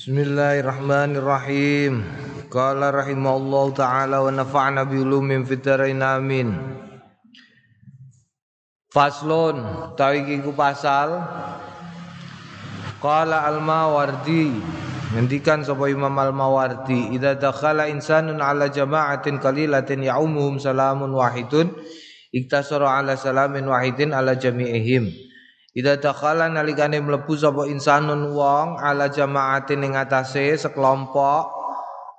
Bismillahirrahmanirrahim. Qala rahimallahu taala wa nafa'na bi ulumin fitarain amin. Faslun tawi iki ku pasal Qala al-Mawardi ngendikan sapa Imam al-Mawardi idza dakhala insanun ala jama'atin qalilatin ya'umuhum salamun wahidun iktasara ala salamin wahidin ala jami'ihim Ida dakhala nalikane mlebu sapa insanun wong ala jamaatin ing atase sekelompok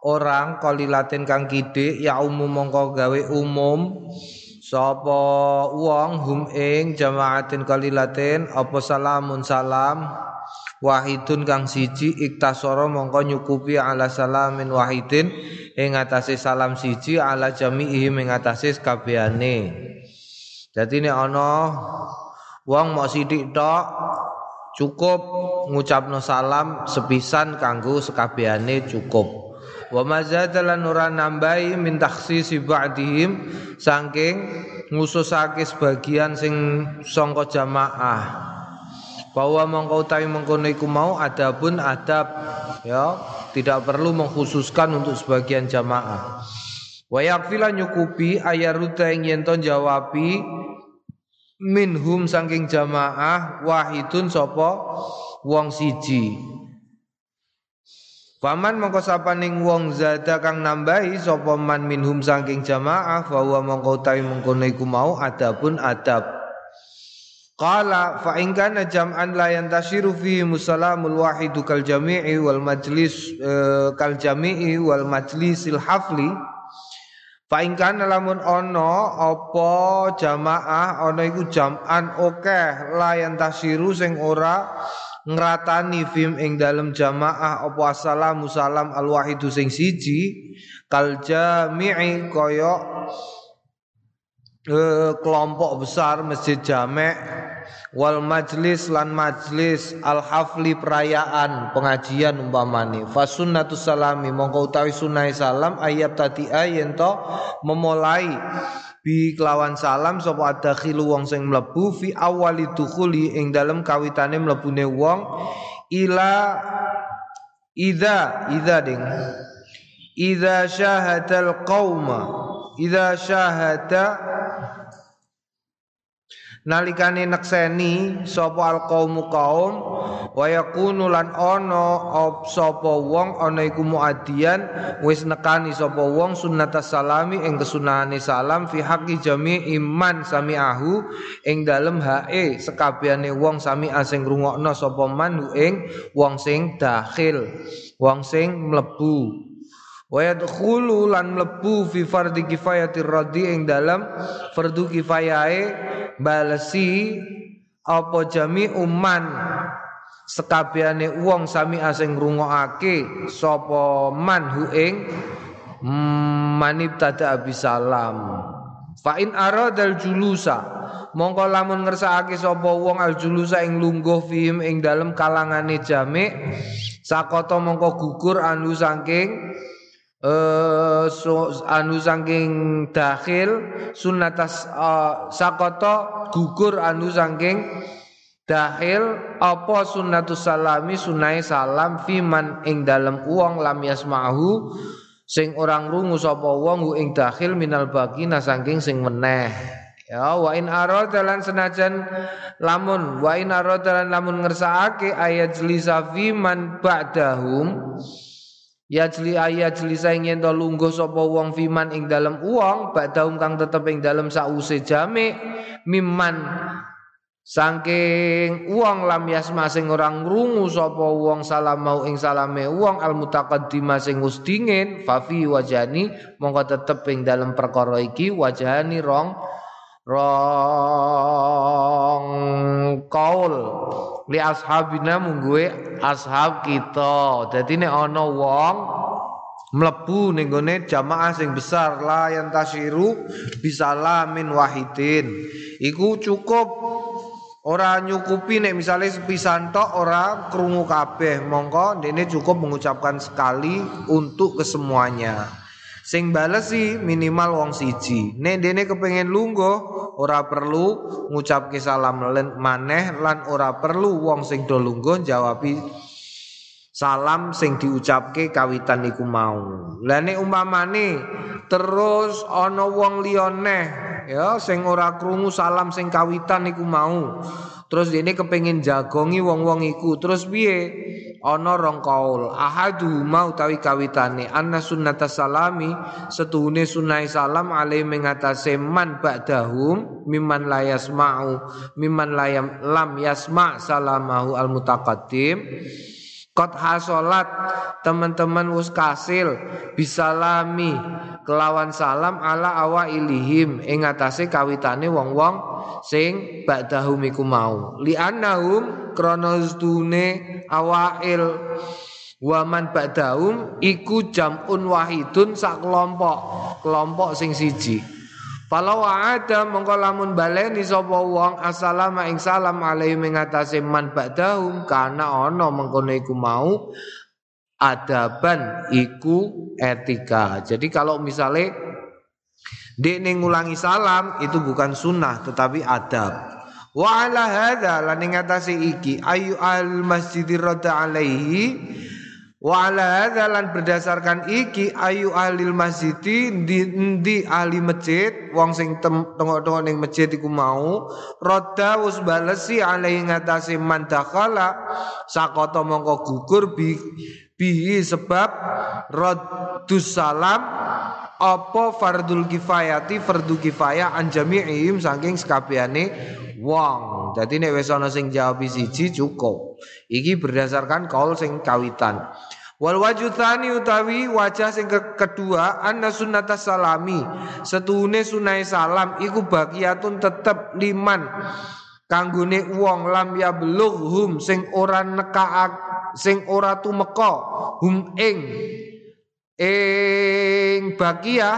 orang qalilatin kang kidik ya umum mongko gawe umum. Sapa wong hum ing jamaatin qalilatin apa salamun salam? Wahidun kang siji iktasara mongko nyukupi ala salamin wahidin ing atase salam siji ala jami'i ing atase kabehane. Dadi ana Wong mau sidik tok cukup ngucapno salam sepisan kanggo sekabehane cukup. Wa mazadalan ora nambahi min takhsisi ba'dihim saking ngususake sebagian sing sangka jamaah. Bahwa mongko utawi mengkono iku mau adabun adab ya, tidak perlu mengkhususkan untuk sebagian jamaah. Wa yakfila nyukupi ayaruta ing yen jawabi minhum saking jamaah wahidun sapa wong siji. Paman mongko sapaning wong zada kang nambahi sapa man minhum saking jamaah bahwa mongko utawi mengkono iku mau adabun adab. Qala fa in kana jam'an la yantashiru fi musallamul wahidu kal jami'i wal majlis uh, kal jami'i wal majlisil hafli Paingkan lamun ono apa jamaah ono iku jam'an okeh layan tasiru sing ora ngratani fim ing dalem jamaah apa assalamu salam al wahidu sing siji kal jami'i kaya eh, kelompok besar masjid jamek wal majlis lan majlis al hafli perayaan pengajian umpamane. Fasunnatus salami mongko utawi sunah salam ayat tadi ayen to memulai bi kelawan salam sapa adakhilu wong sing mlebu fi awali dukhuli ing dalem kawitane mlebune wong ila ida ida ding ida syahadal qauma ida syahada nalikane nekseni sapa alqaumu kaum wa yakunu lan ana sapa wong ana iku muadian wis nekani sapa wong sunnatas salami ing kesunahane salam fi haqqi jami iman samiahu ing dalem hae sekabehane wong sami sing ngrungokno sapa man ing wong sing dakhil wong sing mlebu wa yadkhulu lan mlebu fi fardhi kifayatir radhi ing dalam fardu kifayahe balesi apa jami uman. Sekabehane wong sami asing ngrungokake sapa man hu ing manib tada abisalam fa in aradal julusa mongko lamun ngersakake sapa wong al julusa ing lungguh fihim ing dalem kalangane jami sakoto mongko gugur anu saking uh, so, anu saking dakhil sunnatas uh, sakoto gugur anu saking dakhil apa sunnatus salami sunai salam fiman ing dalam uang lam yasmahu sing orang rungu sapa wong ing dakhil minal bagina saking sing meneh. Ya wa in aradalan senajan lamun wa in aradalan lamun ngersakake ayat jlisa fi man ba'dahum Ya jeli ayat jeli ingin to lungguh sapa wong fiman ing dalam uang badaum kang tetep ing dalam sause jame miman. Sangking uang lam yasma sing orang ngrungu sapa wong salam mau ing salame uang al mutaqaddima sing wis dingin fafi wajani mongko tetep ing dalam perkara iki wajani rong rong kaul li ashabina mungguwe ashab kita. Dadi nek ana wong mlebu ning jamaah sing besar la tasiru bisalamin wahidin. Iku cukup ora nyukupi nek misalnya sepisan tok ora krungu kabeh mongko dene cukup mengucapkan sekali untuk kesemuanya. Sing balesi minimal wong siji. Nek dene kepengin lungguh ora perlu ngucapke salam maneh lan ora perlu wong sing do lungguh jawabi salam sing diucapke kawitan iku mau. Lah nek umpamane terus ana wong liyane ya sing ora krungu salam sing kawitan iku mau. Terus ini kepengin jagongi wong-wong iku. Terus piye? Ana rong kaul. Mau tawi kawitane anna sunnata salami setuhune sunai salam alai mengatasi man ba'dahum miman la yasma'u miman layam lam yasma' salamahu al mutaqaddim Kot hasolat teman-teman wus kasil bisalami kelawan salam ala awa ilihim ing atase kawitane wong-wong sing ba'dahum iku mau. Li annahum krana awail waman ba'dahum iku jamun wahidun sak kelompok kelompok sing siji Falau ada mongko lamun baleni sapa wong assalamu ing salam alaihi mengatasi man ba'dahum kana ana mengkono iku mau adaban iku etika. Jadi kalau misalnya dek ngulangi salam itu bukan sunnah tetapi adab. Wa ala hadza lan iki ayu al masjidir rada alaihi Wa ala lan berdasarkan iki ayu ahli masjid di di ahli masjid wong sing tengok-tengok ning masjid iku mau roda wis balesi alai ngatasi man dakhala sakota mongko gugur bi bihi sebab raddus salam apa fardul kifayati fardu kifayah an jami'ihim saking sekabehane wong. Dadi nek wis ana sing jawab siji cukup. Iki berdasarkan kaul sing kawitan. Wal wajuthani utawi wajah sing ke kedua anna sunnata salami setune sunai salam iku bagiatun tetep liman kanggone wong lam ya hum sing ora neka sing ora tumeka hum ing ing bagia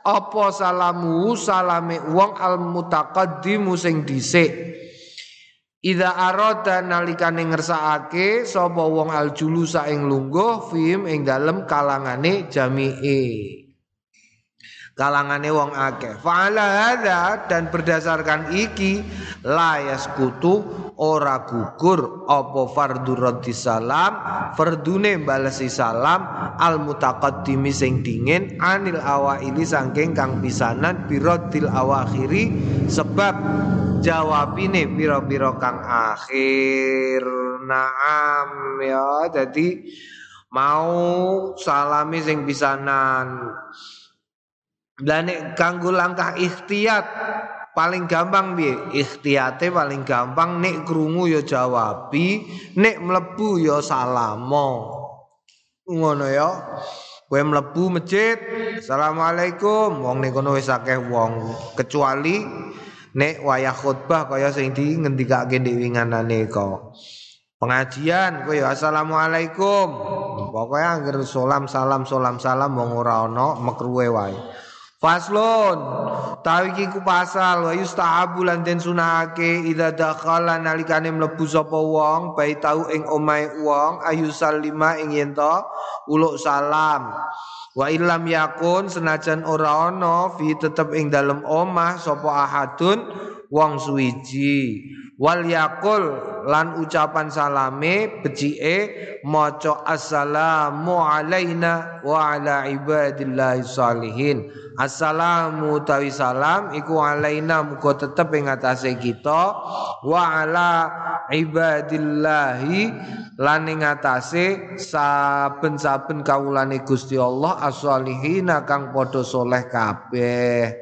apa salamu salame wong al mutaqaddimu sing dhisik Ida arada nalikane ngersakake sapa wong aljulusa ing lungguh fim ing dalem kalangane jami'i. Kalangane wong akeh. Fa'ala hadza dan berdasarkan iki layas kutu ora gugur apa fardu raddi salam fardune balesi salam al mutaqaddimi sing dingin anil awaili sangking kang pisanan biradil awakhiri sebab jawabine pira-pira kang akhir. Naam ya. Jadi mau salami sing pisanan lah nek kanggo langkah ikhtiyat paling gampang piye ikhtiyate paling gampang nek krungu ya jawabi nek mlebu ya salamo ngono ya kowe mlebu masjid assalamualaikum wong ning kono wis akeh wong kecuali nek wayah khutbah kaya sing di ngendikake ndek winganane kok. Pengajian kowe assalamualaikum. Pokoke anggere salam salam salam salam wong ora ana mekruwe wae. Faslun tawi ku pasal wa yustahabu lan den sunahake idza dakhala nalikane mlebu sapa wong bae tau ing omahe wong ayu salima ing yen uluk salam. Wa illam yakun senajan ora ana fi tetep ing dalem omah sapa ahadun wong suwiji. Wal yakul lan ucapan salame becike maca assalamu alaina wa ala ibadillahi salihin. Assalamu tawi salam iku alaina muga tetep ing atase kita wa ala ibadillahi lan ing atase saben-saben kawulane Gusti Allah as-solihina kang padha soleh kabeh.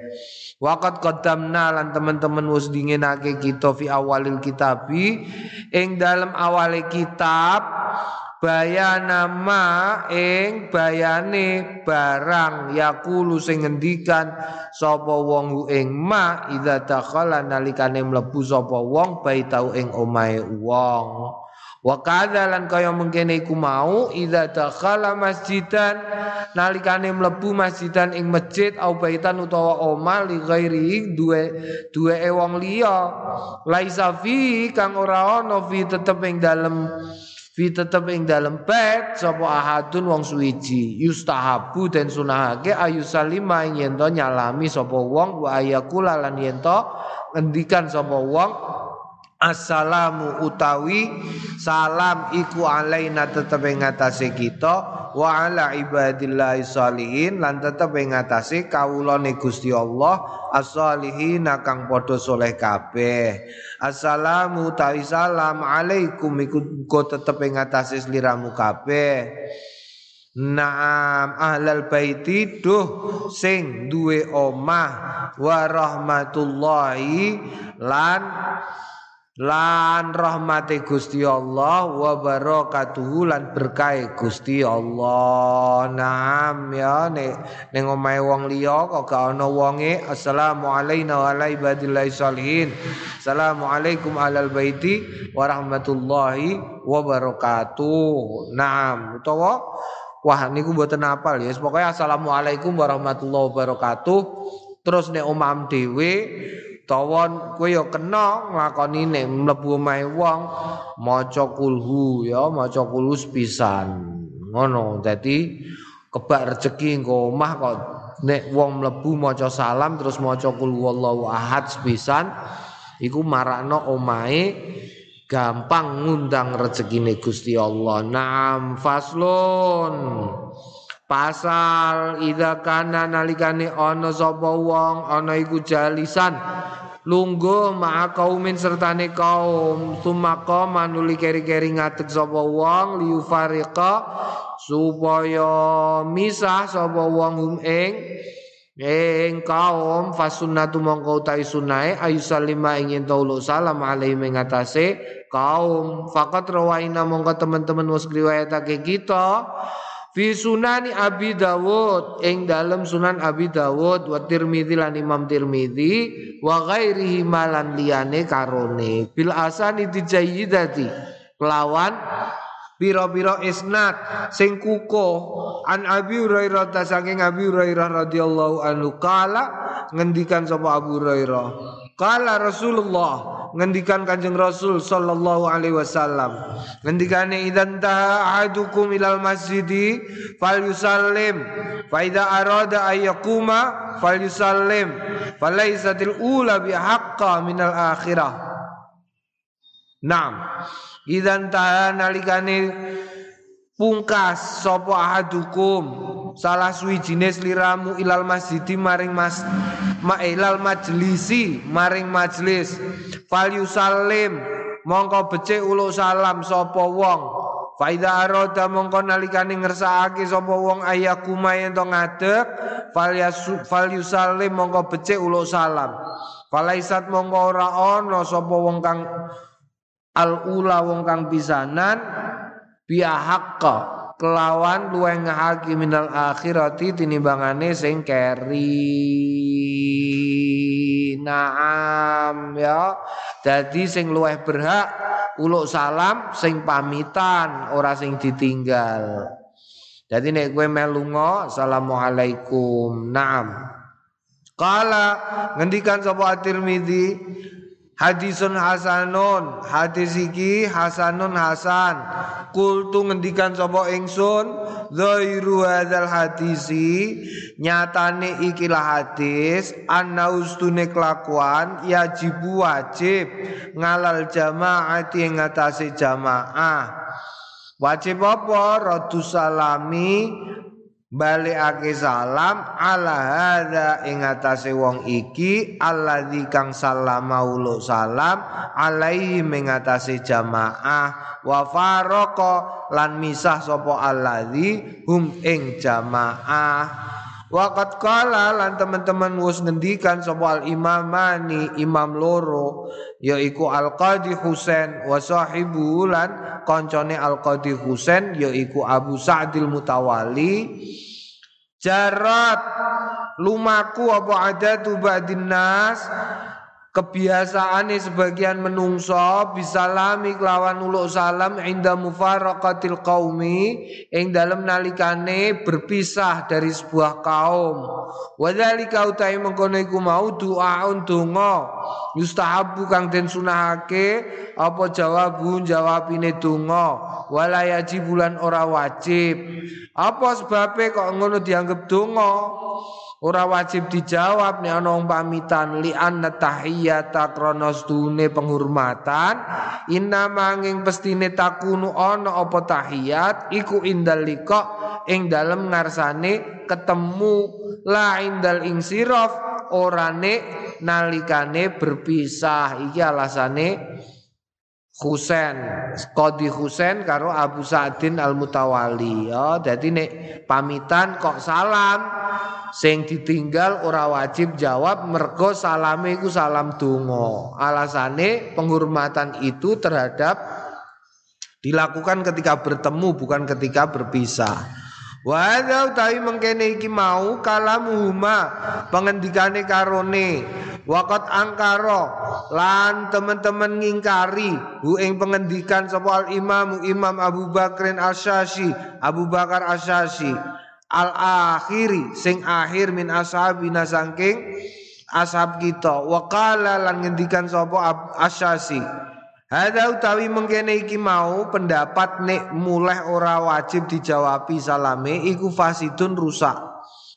Wakat kodamna lan teman-teman wis dinginake kita fi awalil kitabi ing dalam awale kitab bayana ma ing bayane barang yakulu sing ngendikan sapa wong ing ma idza dakhala nalikane mlebu sapa wong baitau ing omahe wong Wa kadzalan kaya mengkene iku mau idza dakhala masjidan nalikane mlebu masjidan ing masjid au baitan utawa oma li ghairi duwe duwe wong liya. Laisa fi kang ora ana fi tetep ing dalem fi tetep ing dalem bait sapa ahadun wong suwiji. Yustahabu den sunahake ayu salima yen nyalami sapa wong wa ayakula lan yen ngendikan sapa wong Assalamu utawi salam iku alaina tetep ing ngatasé kita wa ala ibadillahi sholihin lan tetep ing ngatasé kawulane Gusti Allah as-sholihin kang padha saleh kabeh. Assalamu utawi salam alaikum iku tetep ing ngatasé sliramu kabeh. Naam ahlal baiti duh sing duwe omah wa rahmatullahi lan lan rahmati Gusti Allah wa barakatuhu lan berkah Gusti Allah. Naam ya nek ning omahe wong liya kok gak ana wonge assalamu alayna wa ala ibadillahi sholihin. Assalamualaikum alal baiti wa rahmatullahi wa barakatuh. Naam utawa wah niku mboten apal ya. Pokoke assalamualaikum warahmatullahi wabarakatuh. Terus nek omam dhewe tawon kowe ya kena nglakoni nek mlebu omahe wong maca kulhu ya maca kulhu pisan ngono dadi kebak rezeki engko omah kok nek wong mlebu maca salam terus maca kulhu wallahu ahad pisan iku marakno omahe gampang ngundang rezekine Gusti Allah. Naam faslun Pasal ida kana nalikane ana sapa wong ana iku jalisan. Lungguh ma'a kaumin sertane kaum. Sumaka manuli keri-keri ngadeg sapa wong liufariqa supaya misah sapa wong hum ing ing kaum. Fasunnatu mongko utawi sunae ayu salima ingin taulu salam alaihi mengatase kaum. Fakat rawaina mongko teman-teman wis riwayatake kita Fi sunani Abi Dawud ing dalam sunan Abi Dawud wa Tirmidzi lan Imam Tirmidzi wa ghairihi malan liyane karone. Bil asani dijayyidati kelawan Piro-piro isnad sing kuko an Abi Hurairah saking Abi Hurairah radhiyallahu anhu kala ngendikan sapa Abu Hurairah kala Rasulullah ngendikan Kanjeng Rasul sallallahu alaihi wasallam. Ngendikane idan ahadukum ilal masjidi falyusallim. Fa idza arada ayyakuma falyusallim. Falaisatil ula bihaqqa minal akhirah. Naam. Idan nalikane pungkas sapa ahadukum salah suwijine sliramu ilal masjidi maring mas ma ilal majlisi maring majlis. Fal mongko becik uluk salam sapa wong. Faida aroda mongko nalikane ngersakake sapa wong ayakuma yen to ngadeg mongko becik uluk salam. Falaisat mongko ora ana sapa wong kang al ula wong kang pisanan biya haqqa. Kelawan luwih ngahaki minal akhirati tinimbangane sing keri. Naam ya. Dadi sing luwih berhak uluk salam sing pamitan ora sing ditinggal. Jadi nek kowe melunga assalamualaikum. Naam. Kala ngendikan sapa At-Tirmidzi Hadisun hasanun. Hadis iki hasanun hasan. Kultu ngendikan sapa ingsun Zairu hadzal hadisi. Nyatane ikilah hadis Anna ustune kelakuan Yajibu wajib Ngalal jamaah yang ngatasi jamaah. Wajib apa? Radu salami balikake salam ala hadza ing atase wong iki alladzi kang salama ulo salam alaihi ing atase jamaah. Wa faraka lan misah sapa alladzi hum ing jamaah Waqat kala lan teman-teman wis ngendikan sapa al imamani imam loro yaiku al qadi Husain wa sahibu lan koncone al qadi Husain yaiku Abu Sa'dil Mutawali. Jarat lumaku apa adatu ba'din nas kebiasaan sebagian menungso bisalami kelawan uluk salam inda mufaraqatil qaumi ing dalam nalikane berpisah dari sebuah kaum. Wadzalika utai mengkono iku mau doaun donga yustahabu kang den sunahake apa jawabu jawabine donga wala bulan ora wajib. Apa sebabe kok ngono dianggap donga ora wajib dijawab nek ana pamitan li anna tahiyata kronos dune penghormatan. Inna manging pestine takunu ana apa tahiyat iku indal liqa ing dalem ngarsane ketemu. La indal insiraf orane nalikane berpisah. Iki alasane Husain, Qadi Husain karo Abu Sa'din Al-Mutawali. Ya, dadi nek pamitan kok salam sing ditinggal ora wajib jawab mergo salame iku salam donga. Alasane penghormatan itu terhadap dilakukan ketika bertemu bukan ketika berpisah. Wa hadza mengkene iki mau kalamuhuma pengendikane karone Wakat angkaro lan teman-teman ngingkari hu ing pengendikan sapa al imam Imam Abu Bakrin Asyashi Abu Bakar Asyashi. Al akhiri sing akhir min ashabina sangking ashab kita. Waqala lan ngendikan sapa Asyashi. Hadza utawi mengkene iki mau pendapat nek mulai ora wajib dijawabi salame iku fasidun rusak.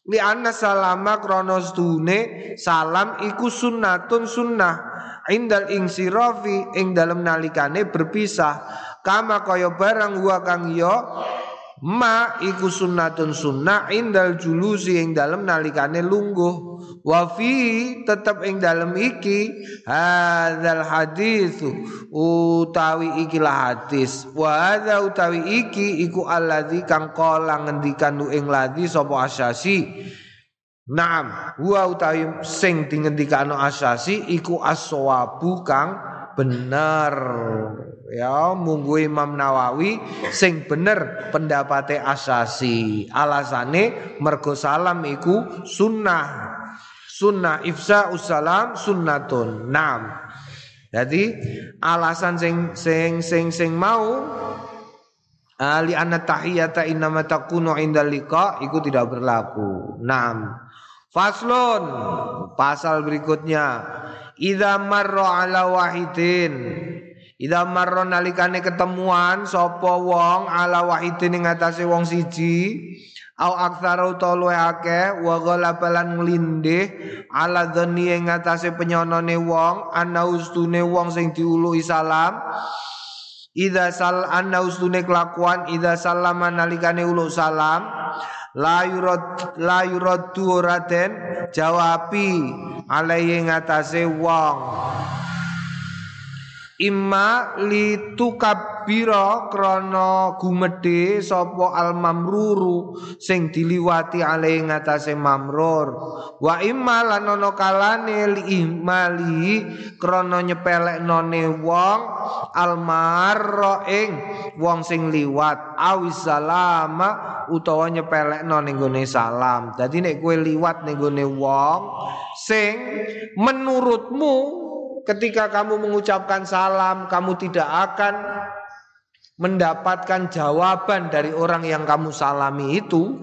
Li anna salama kronos dune salam iku sunnatun sunnah. Indal insirafi ing dalem nalikane berpisah. Kama kaya barang wa kang yo ma iku sunnatun sunnah indal julusi ing dalem nalikane lungguh. Wa fi tetep ing dalem iki hadzal hadis utawi ikilah hadis. Wa utawi iki iku alladzi kang kala ngendikan ing ladzi sapa asyasi. Naam, wa utawi sing dingendikano asyasi iku aswabu kang bener ya munggu Imam Nawawi sing bener pendapate asasi. Alasane mergo salam iku sunnah. Sunnah ifsa usalam sunnatun. Nam jadi alasan sing sing sing sing mau ali anna tahiyata innama takunu indal liqa iku tidak berlaku. Nam faslun pasal berikutnya idza marra ala wahidin Ida marro nalikane ketemuan sapa wong ala wahidin ing atase wong siji au aktsara utawa luwe akeh wa ghalabalan nglindih ala dhani ing atase penyonone wong ana ustune wong sing diului salam. Ida sal anna ustune kelakuan ida salama nalikane ulu salam. La yurad la yuraddu raden jawabi alaihi ngatasé wong Imma litukabira krana gumedhe sapa al mamruru sing diliwati ale ngatasé mamrur. Wa imma lan ana kalane li imali krana nyepeleknone wong al marra ing wong sing liwat. Awis salama utawa nyepelekno ning gone salam. Dadi nek kowe liwat ning gone wong sing menurutmu ketika kamu mengucapkan salam, kamu tidak akan mendapatkan jawaban dari orang yang kamu salami itu,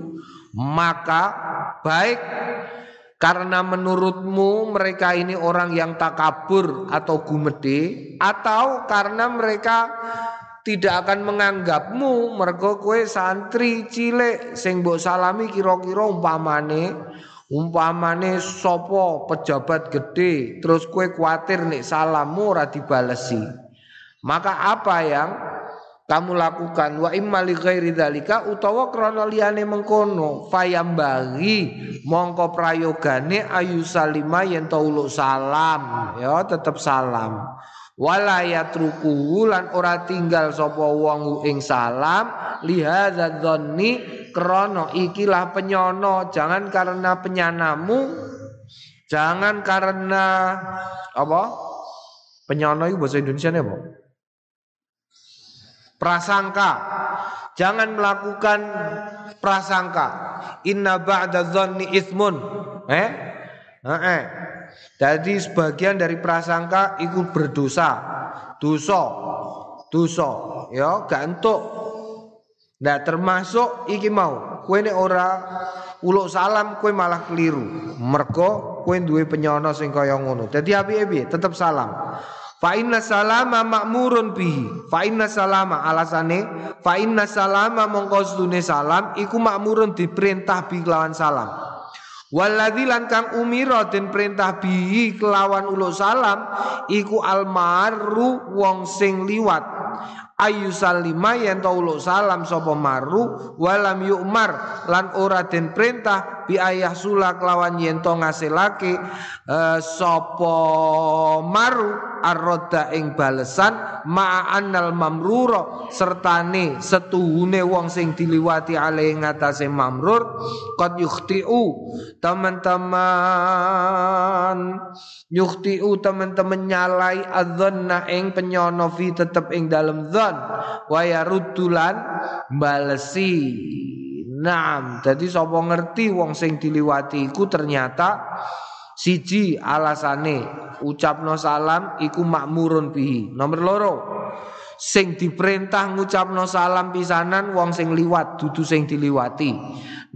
maka baik karena menurutmu mereka ini orang yang takabur atau gumede atau karena mereka tidak akan menganggapmu mergo kue santri cilik sing mbok salami kira-kira umpamane Umpamane sopo pejabat gede terus kue kuatir nih salammu ora dibalesi. Maka apa yang kamu lakukan? Wa imma li ghairi dzalika utawa krana liyane mengkono bagi mongko prayogane ayu salima yen salam. Ya tetep salam. Wala yatruku lan ora tinggal sapa wong ing salam lihadza dzanni krana ikilah penyono jangan karena penyanamu jangan karena apa penyono itu bahasa Indonesia apa prasangka jangan melakukan prasangka inna ba'da dzanni ismun eh eh jadi sebagian dari prasangka ikut berdosa. Dosa. Dosa. Ya, gak entuk. Nah termasuk iki mau kue ora uluk salam kue malah keliru. Mergo kue duwe penyono sing kaya ngono. Dadi api-api tetap salam. Fa inna salama makmurun bihi. Fa inna salama alasane fa inna salama mongko salam iku makmurun diperintah bi lawan salam. Waladzi lan kang umira den perintah bihi kelawan ulo salam iku almaru wong sing liwat ayu salima yen to salam sapa maru walam yukmar lan ora den perintah bi ayah sula kelawan yen to ngasilake uh, sapa maru arroda ing balesan ma'annal mamruro sertane setuhune wong sing diliwati ale ngatasé mamrur qad yukhtiu teman-teman yukhtiu teman-teman nyalai adzanna ing penyono fi tetep ing dalem dzan wa yaruddulan balesi Naam, jadi sapa ngerti wong sing diliwati iku ternyata Siji alasane ucapno salam iku makmurun bihi. Nomor loro sing diperintah ngucapno salam pisanan wong sing liwat dudu sing diliwati.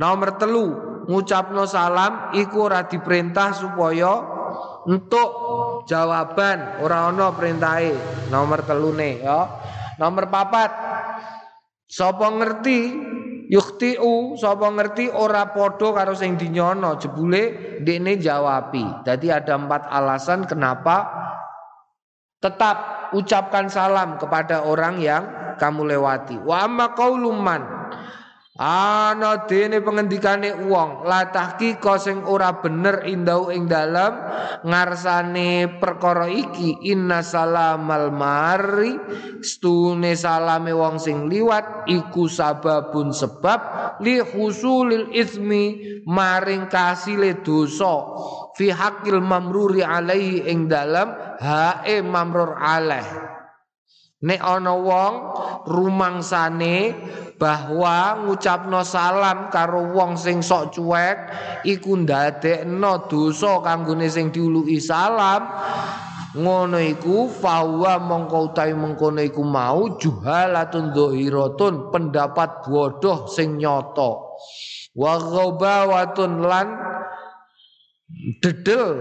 Nomor telu ngucapno salam iku ora diperintah supaya untuk jawaban ora ana perintahe. Nomor telune ya. Nomor papat sapa ngerti Yuktiu sapa ngerti ora podo karo sing dinyono jebule dekne jawabi. Jadi ada empat alasan kenapa tetap ucapkan salam kepada orang yang kamu lewati. Wa amma Ana dene pengendikane wong la tahqiqa sing ora bener indau ing dalem ngarsane perkara iki inna salamal mari stune salame wong sing liwat iku sababun sebab li husulil ismi maring kasile dosa fi hakil mamruri alaihi ing dalem hae mamrur alaih Nek ana wong rumangsane bahwa ngucapno salam karo wong sing sok cuek iku ndadekno dosa kanggone sing diuluki salam. Ngono iku fawa mongko utawi mengkono iku mau juhalatun dhahiratun pendapat bodoh sing nyoto wa ghabawatun lan dedel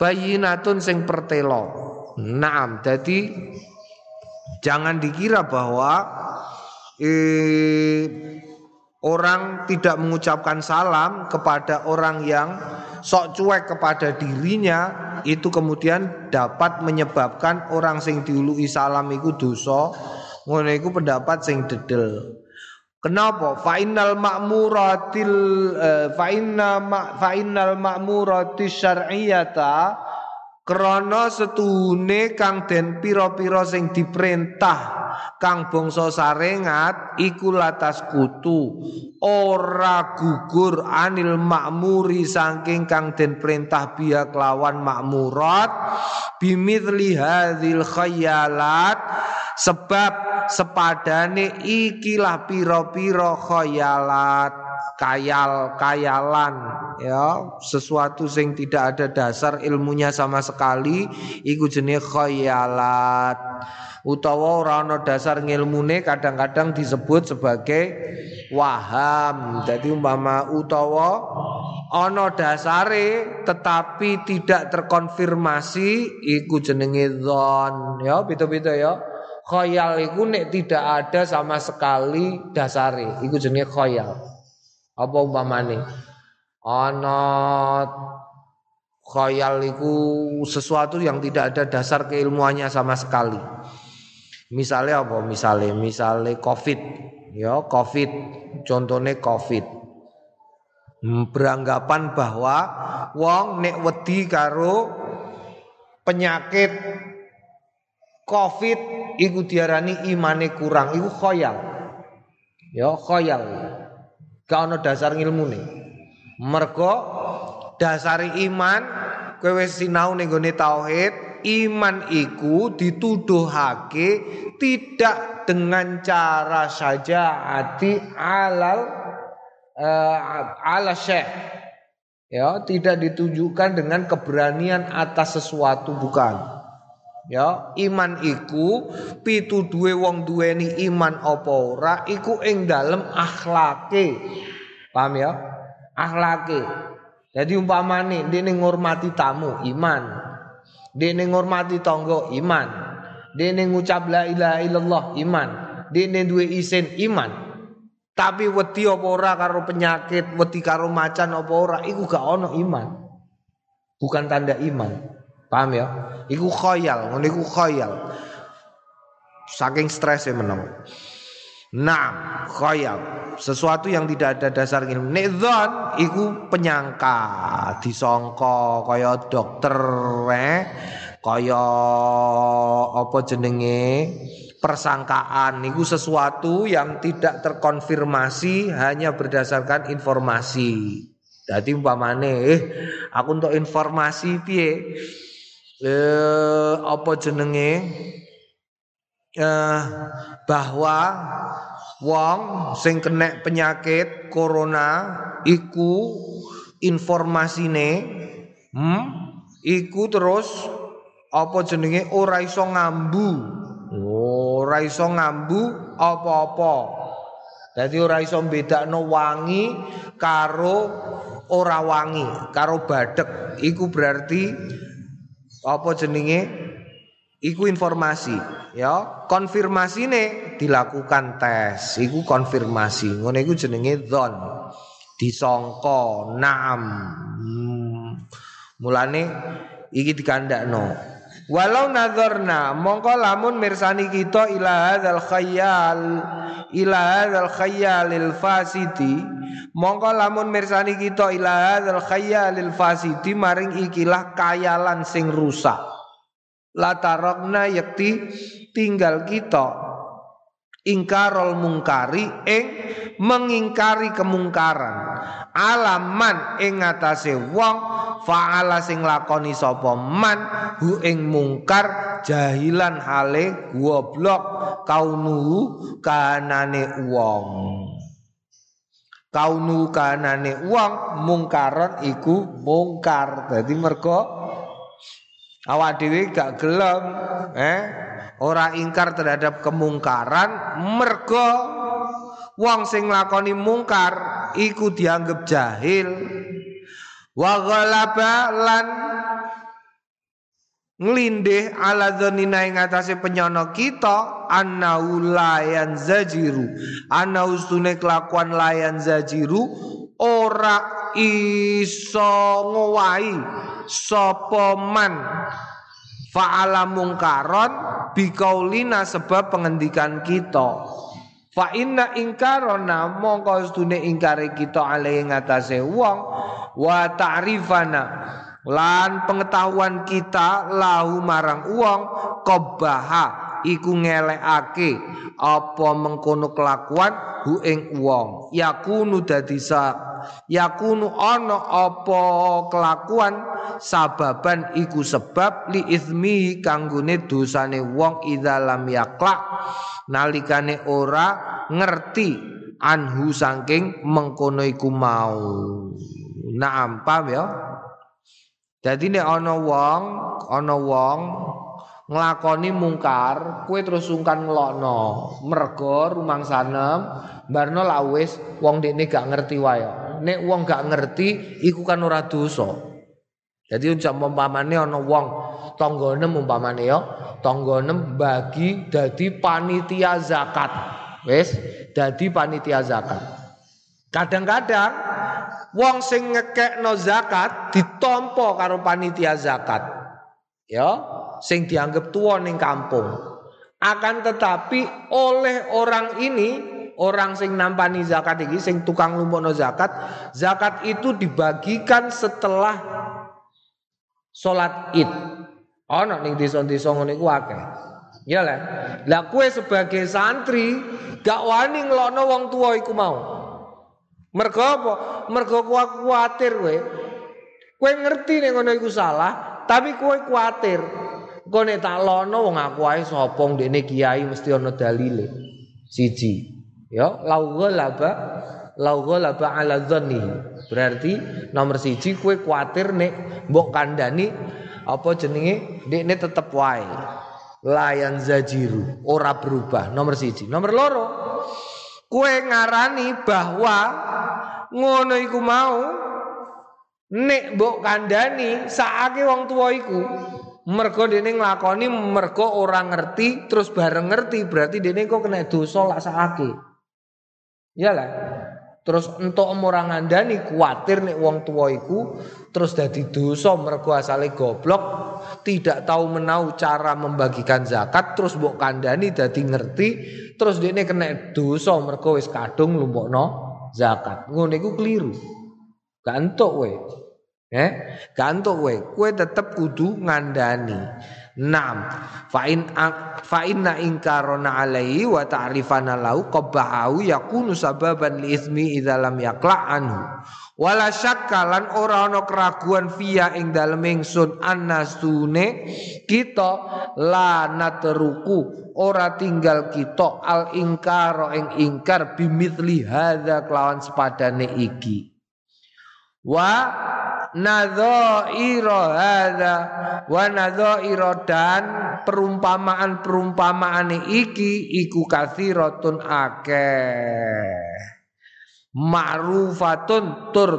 bayinatun sing pertelo. Naam dadi Jangan dikira bahwa eh, orang tidak mengucapkan salam kepada orang yang sok cuek kepada dirinya itu kemudian dapat menyebabkan orang sing diului salam itu dosa ngono iku pendapat sing dedel Kenapa? Fa'innal ma'muratil eh, fa'inna ma, fa'innal ma'muratis syar'iyata Krana setune kang den pira-pira sing diperintah kang bangsa sarengat iku latas kutu. Ora gugur anil makmuri saking kang den perintah biya kelawan makmurat. Bimithli hadzal khayalat sebab sepadane ikilah pira-pira khayalat kayal kayalan ya. Sesuatu sing tidak ada dasar ilmunya sama sekali iku jenis khayalat. Utawa ora ana dasar ngilmune kadang-kadang disebut sebagai waham. Jadi umpama utawa ana dasare tetapi tidak terkonfirmasi iku jenenge dzon ya. Beda-beda ya. Khayal iku nek tidak ada sama sekali dasare iku jenenge khayal apa umpamane? Ana khayal itu sesuatu yang tidak ada dasar keilmuannya sama sekali. Misalnya apa? Misalnya, misalnya COVID, ya COVID, contohnya COVID. Beranggapan bahwa wong nek wedi karo penyakit COVID iku diarani imane kurang, iku khoyal. Ya, khoyal. Ono dasar ngilmune. Mergo dasari iman kowe wis sinau ning tauhid, iman iku dituduhake tidak dengan cara saja ati alal uh, ala syekh. Ya, tidak ditunjukkan dengan keberanian atas sesuatu bukan. Ya, iman iku pitu duwe wong duweni iman apa ora iku ing dalem akhlake. Paham ya? Akhlake. Jadi umpamane dene ngurmati tamu iman. Dene ngurmati tangga iman. Dene ngucap la ilaha illallah iman. Dene duwe isin iman. Tapi wedi apa ora karo penyakit, wedi karo macan apa ora, iku gak ono iman. Bukan tanda iman. Paham ya? Iku khoyal, ngono iku. Saking stres ya menang. Nah, khoyal. Sesuatu yang tidak ada dasar ilmu. Nek iku penyangka, disongko kaya dokter eh kaya apa jenenge persangkaan niku sesuatu yang tidak terkonfirmasi hanya berdasarkan informasi. Jadi umpamane eh aku untuk informasi piye eh apa jenenge eh bahwa wong sing kena penyakit corona iku informasine hmm iku terus apa jenenge ora iso ngambu. Ora iso ngambu apa-apa. Dadi ora iso bedakno wangi karo ora wangi, karo badek. Iku berarti apa jenenge? Iku informasi, ya. Konfirmasine dilakukan tes. Iku konfirmasi. Ngono iku jenenge dzon. Disangka, naam. Hmm. Mulane iki dikandakno. Walau nazarna mongko lamun mirsani kita ila hadzal khayal ila hadzal khayalil fasidi mongko lamun mirsani kita ila hadzal khayalil fasidi maring ikilah kayalan sing rusak. La tarakna yakti tinggal kita ingkarol mungkari ing mengingkari kemungkaran. Alaman ing ngatasé wong faala sing lakoni sapa man hu ing mungkar jahilan hale goblok kaunuhu kanane wong kaunu kanane wong mungkaron iku mungkar. Dadi mergo awak dhewe gak gelem eh? Ora ingkar terhadap kemungkaran mergo wong sing lakoni mungkar iku dianggap jahil. Wa ghalaba lan nglindih ala dzanina ing atase penyono kita annau layan zajiru. Ana ustune kelakuan layan zajiru ora iso ngowahi sapa man. Fa'ala mungkaron bikaulina sebab pengendikan kita. Fa inna ingkarona mongko sedune ingkare kita ale ngatasé wong. Wa ta'rifana lan pengetahuan kita lahu marang wong qabaha iku ngelekake apa mengkono kelakuan hu ing wong yakunu dadi yakunu ana apa kelakuan sababan iku sebab li izmi kanggone dosane wong idza lam yaklak nalikane ora ngerti anhu saking mengkono iku mau. Naam paham ya Jadi nek ana wong ana wong nglakoni mungkar, kue terus sungkan ngelokno. Mergo rumangsanem barno la wis wong dekne gak ngerti wae nek wong gak ngerti iku kan ora dosa. Jadi uncap umpamane ana wong tanggane umpamane ya, tanggane bagi dadi panitia zakat. Wis, dadi panitia zakat. Kadang-kadang wong sing ngekekno zakat ditompo karo panitia zakat. Ya, sing dianggap tua ning kampung. Akan tetapi oleh orang ini orang sing nampani zakat iki sing tukang lumpono zakat, zakat itu dibagikan setelah sholat Id. Ana ning desa-desa ngene akeh. Ya lah. Lah kue sebagai santri gak wani ngelokno wong tua iku mau. Mergo apa? Mergo kuatir kowe. Kowe ngerti nek ngono iku salah, tapi kowe kuatir. Kowe nek tak lono wong aku ae sapa ndekne kiai mesti ana dalile. Siji. Ya, lau ghalaba lau ghalaba ala dhannihi. Berarti nomor siji kue kuatir nek mbok kandani apa jenenge dekne tetep wae. Layan zajiru, ora berubah. Nomor siji. Nomor loro, kue ngarani bahwa ngono iku mau nek mbok kandani saake wong tua iku mergo dene nglakoni mergo ora ngerti terus bareng ngerti berarti dene kok kena dosa lak saake. Iyalah. Terus entuk orang ngandani kuatir nih wong tua iku terus dadi dosa mergo asale goblok, tidak tahu menau cara membagikan zakat terus mbok kandani dadi ngerti terus dene kena dosa mergo wis kadung lumpukno zakat. Ngono iku keliru. Gak kowe. Eh, gak kowe. Kowe tetep kudu ngandani. Naam. Fa in fa inna ingkarona alaihi wa ta'rifana lahu qabahu yakunu sababan li ismi idza lam yaqla anhu. Wala syakkalan ora ana keraguan via ing dalem ingsun annasune kita la natruku ora tinggal kita al ingkar ing ingkar bimithli hadza kelawan sepadane iki. Wa nadhaira hadza wa nadhaira dan perumpamaan-perumpamaan iki iku kathiratun akeh. Ma'rufatun tur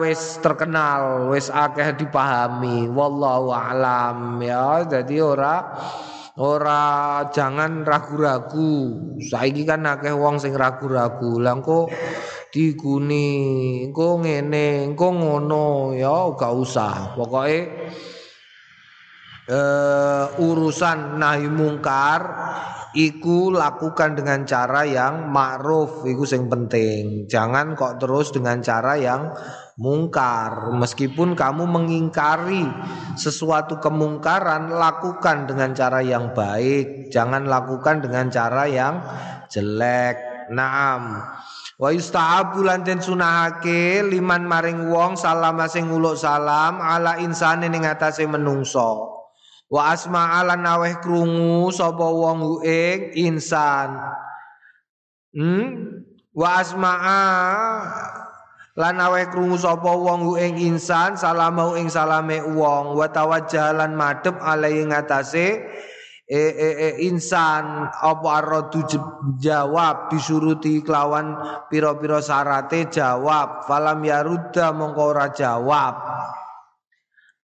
wis terkenal wis akeh dipahami. Wallahu alam ya. Jadi ora ora jangan ragu-ragu. Saiki kan akeh wong sing ragu-ragu. Lah diguni engko ngene engko ngono ya gak usah. Pokoke uh, urusan nahi mungkar iku lakukan dengan cara yang ma'ruf iku sing penting. Jangan kok terus dengan cara yang mungkar. Meskipun kamu mengingkari sesuatu kemungkaran lakukan dengan cara yang baik. Jangan lakukan dengan cara yang jelek. Naam Wa yusta'abu lan den sunahake liman maring wong salam sing nguluk salam ala insane ning atase menungso. Wa asma ala naweh krungu sapa wong ing insan. Hmm? Wa asma'a lan aweh krungu sapa wong ing insan salamau ing salame wong wa tawajjalan madhep alai ngatasé e, e, e insan apa aradu jawab disuruti kelawan pira-pira syarate jawab. Falam yarudda mongko ora jawab.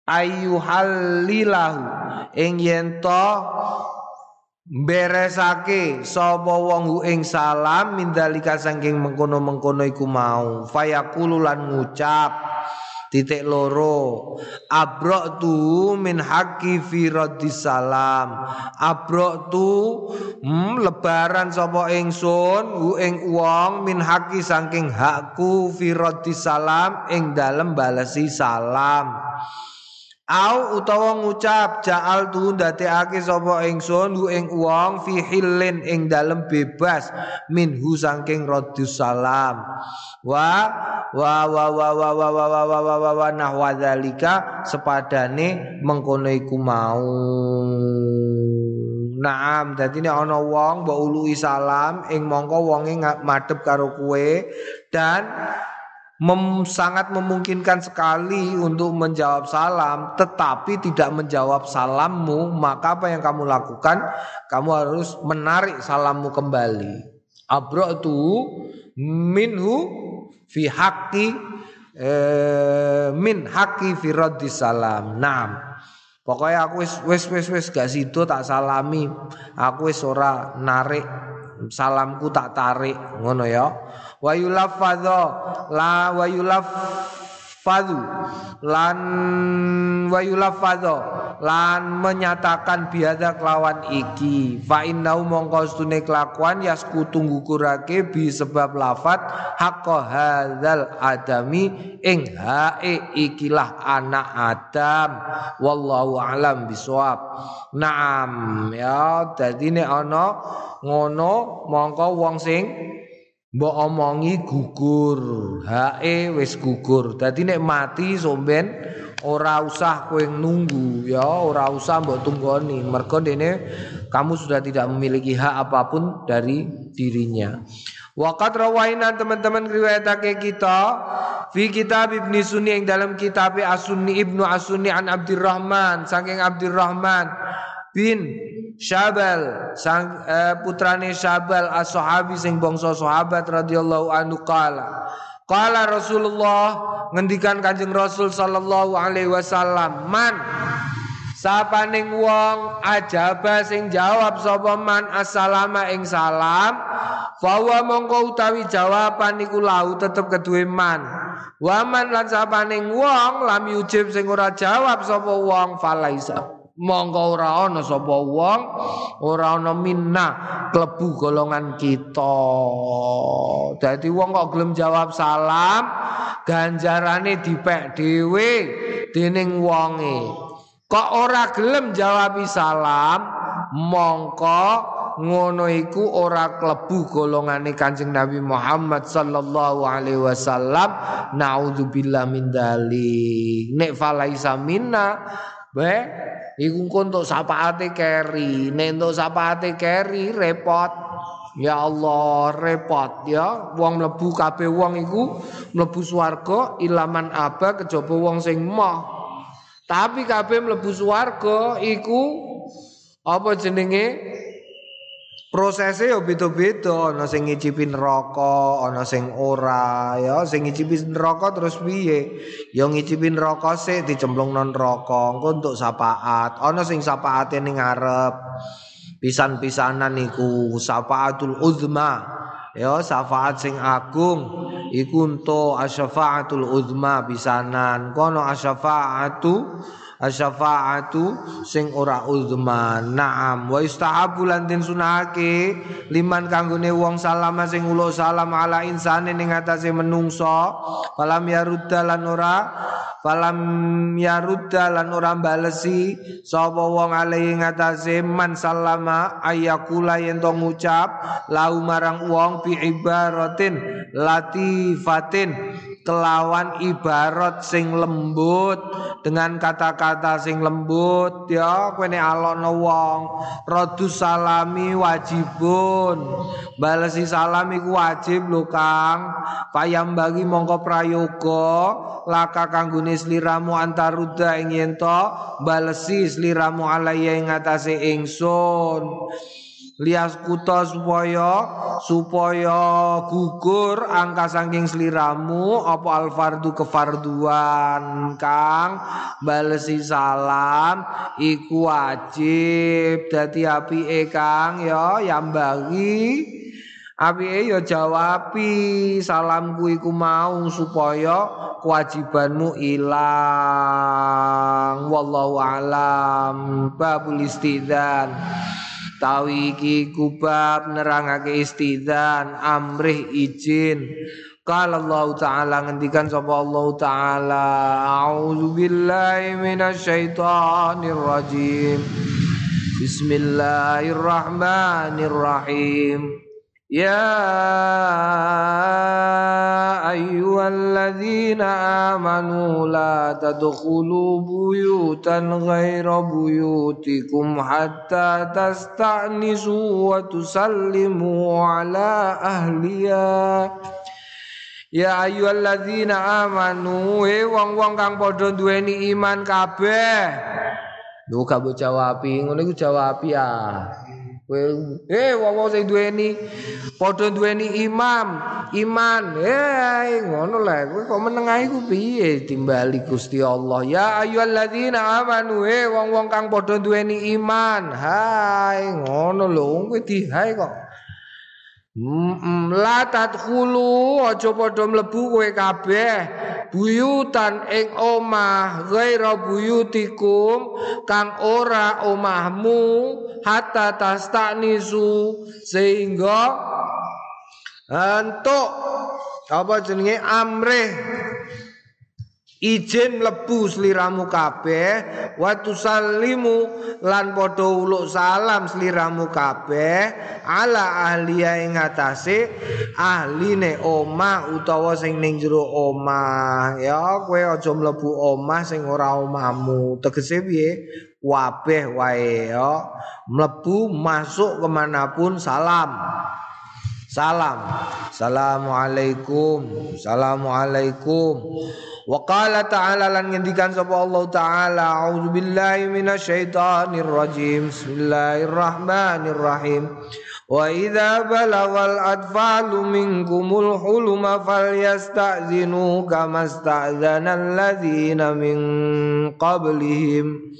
Ayu halilahu ing yen to beresake sapa wong ing salam mindalika saking mengkono-mengkono iku mau. Fayaqulu lan ngucap titik loro. Abrok tu min haki fi salam. Abrok tu hmm, lebaran sapa ingsun hu ing wong min haki saking hakku fi salam ing dalem balesi salam Au utawa ngucap ja'al tu ndadekake sapa ingsun hu ing wong fi hilin ing dalem bebas minhu saking radhus salam wa wa wa wa wa wa wa wa wa wa wa wa nahwa sepadane mengkono iku mau Naam, dadi nek ana wong mbok ului salam ing mongko wonge madhep karo kowe dan mem sangat memungkinkan sekali untuk menjawab salam tetapi tidak menjawab salammu maka apa yang kamu lakukan? Kamu harus menarik salammu kembali. Abratu minhu fi haqqi eh, min haqqi fi raddi salam. Nam pokoknya aku wis wis wis wis gak situ tak salami. Aku wis ora narik salamku tak tarik ngono ya. Wa yulaffadhu la wa yulaffadhu lan wa yulaffadhu lan menyatakan biada kelawan iki. Fa innau mongko stune kelakuan yasku tunggu kurake bi sebab lafat hakka hadzal adami ing hae ikilah anak Adam. Wallahu alam bisawab naam ya. Dadi nek ana ngono mongko wong sing mbok omongi gugur. Hae wis gugur. Dadi nek mati somben ora usah kowe nunggu ya. Ora usah mbok tunggoni. Mergo dene kamu sudah tidak memiliki hak apa pun dari dirinya. Waqat rawaina teman-teman riwayatake kita fi kitab Ibnu Sunni yang dalam kitab As-Sunni Ibnu As-Sunni an Abdurrahman saking Abdurrahman bin Syabal sang eh, putrane Syabal as-sahabi sing bangsa sahabat radhiyallahu anhu qala Qala Rasulullah ngendikan Kanjeng Rasul sallallahu alaihi wasallam man Sapaning wong ajaba sing jawab sapa man assalama ing salam Fawa mongko utawi jawaban iku lau tetep kedue man. Waman lan sapaning wong lam yujib sing ora jawab sapa wong falaisa. Mongko ora ana sapa wong ora ana minna klebu golongan kita. Dadi wong kok gelem jawab salam ganjarane dipek dhewe dening wonge. Kok ora gelem jawab salam mongko ngono iku ora klebu golongane Kanjeng Nabi Muhammad sallallahu alaihi wasallam naudzubillah min dalik nek falaisa minna be iku untuk sapaate keri nek untuk sapaate keri repot. Ya Allah repot ya. Wong mlebu kabeh wong iku mlebu swarga ilaman aba kejaba wong sing moh. Tapi kabeh mlebu swarga iku apa jenenge Prosesnya ya beda-beda, ana sing ngicipi neraka, ana sing ora, ya sing ngicipi neraka terus piye? Ya ngicipi neraka sik dicemplungno neraka, engko untuk syafaat. Ana sing syafaate ning ngarep. Pisan-pisanan iku syafaatul uzma. Ya syafaat sing agung iku untuk asyafaatul uzma pisanan. Kono asyafaatu asyafaatu sing ora uzma. Naam. Wa istahabu lan den sunake liman kanggone wong salama sing ulo salam ala insane ning atase menungso. Falam yarudda lan ora falam yarudda lan ora balesi sapa wong ale ing atase man salama ayakula yen to ngucap lau marang wong bi ibaratin latifatin kelawan ibarat sing lembut dengan kata-kata sing lembut ya kowe nek alokno wong radu salami wajibun. Balesi salam iku wajib lho Kang. Payam bagi mongko prayoga laka kanggone sliramu antaruda ing yen to balesi sliramu alaya ing atase ingsun lias kuto supaya supaya gugur angka saking seliramu apa alfardu kefarduan kang? Balesi salam iku wajib. Dadi apike kang ya yambangi. Apike ya jawabi salamku iku mau supaya kewajibanmu ilang. Wallahu alam. Babul istidzan Tawi iki kubab nerangake istidzan amrih izin. Qala Allah Ta'ala ngendikan sapa Allah Ta'ala A'udzu billahi minasyaitonir rajim Bismillahirrahmanirrahim. يا أيها الذين آمنوا لا تدخلوا بيوتا غير بيوتكم حتى تستأنسوا وتسلموا على أهلها Ya ayyuhalladzina amanu he wong-wong kang padha duweni iman kabeh. Lu gak jawab, ngono iku jawab ya. Eh wong sing duweni padha duweni imam, iman. Eh ngono lah kowe kok menengahi ku piye timbali Gusti Allah. Ya ayyuhalladzina amanu eh wong-wong kang padha duweni iman. Hai ngono lho kowe dihai kok. La tadkhulu aja padha mlebu kowe kabeh. Buyutan ing omah ghaira buyutikum kang ora omahmu hatta tastanisu sehingga entuk apa jenenge amrih Ijin mlebu sliramu kabeh wa tusallimu lan padha uluk salam sliramu kabeh ala ahliya ing atase ahline omah utawa sing ning jero omah. Ya kowe aja mlebu omah sing ora omahmu. Tegese piye? Wabeh wae ya. Mlebu masuk kemanapun salam salam. Assalamualaikum assalamualaikum Wa qala ta'ala lan ngendikan sapa Allah taala a'udzu billahi minasyaitonir rajim bismillahirrahmanirrahim. Wa idza balagal atfalu minkumul huluma falyasta'zinu kama sta'zana alladhina min qablihim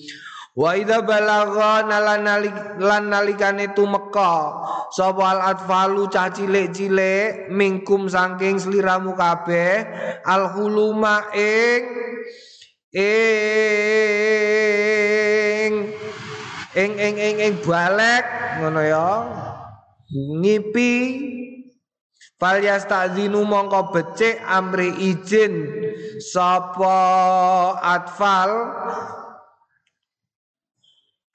Wa idza balagha lan nalikane tumeka sapa al atfalu cah cilik-cilik mingkum saking sliramu kabeh al huluma ing ing ing ing ing ing balek ngono ya ngipi. Fal yastazinu mongko becik amri izin sapa atfal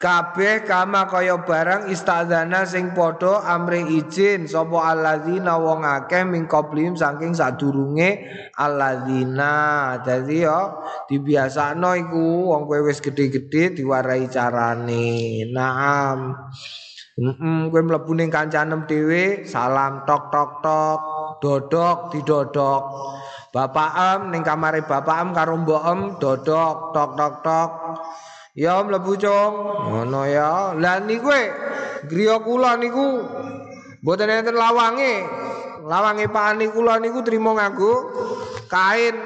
kabeh kama kaya barang istadzana sing padha amri izin sapa alladzina wong akeh min qablim saking sadurunge alladzina dadi ya dibiasakno iku wong kowe wis gedhe-gedhe diwarai carane naam Heeh, kowe mlebu ning kancanem dhewe, salam tok tok tok, dodok didodok. Bapak em ning kamare bapak em karo mbok em dodok tok tok tok. Ya mlebu cung. Ngono ya. Lah niku griya kula niku mboten enten lawange. Lawange pani kula niku trimo nganggo kain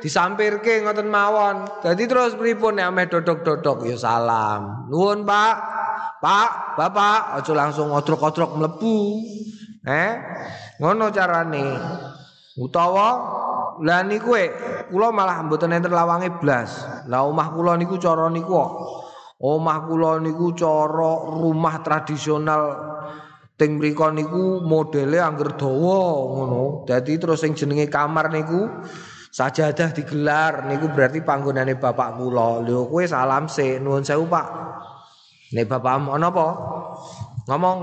disampirke ngoten mawon. Dadi terus pripun nek ameh dodok-dodok ya salam. Nuwun Pak. Pak, Bapak, aja langsung otrok-otrok mlebu. Eh, ngono carane. Utawa lah niku kula malah mboten enten lawange blas. Lah omah kula niku cara niku kok. Omah kula niku cara rumah tradisional teng mriku niku modele angger dawa ngono. Dadi terus sing jenenge kamar niku sajadah digelar niku berarti panggonane bapak kula. Lho kowe salam sik nuwun sewu Pak. Nek bapakmu ana apa? Ngomong.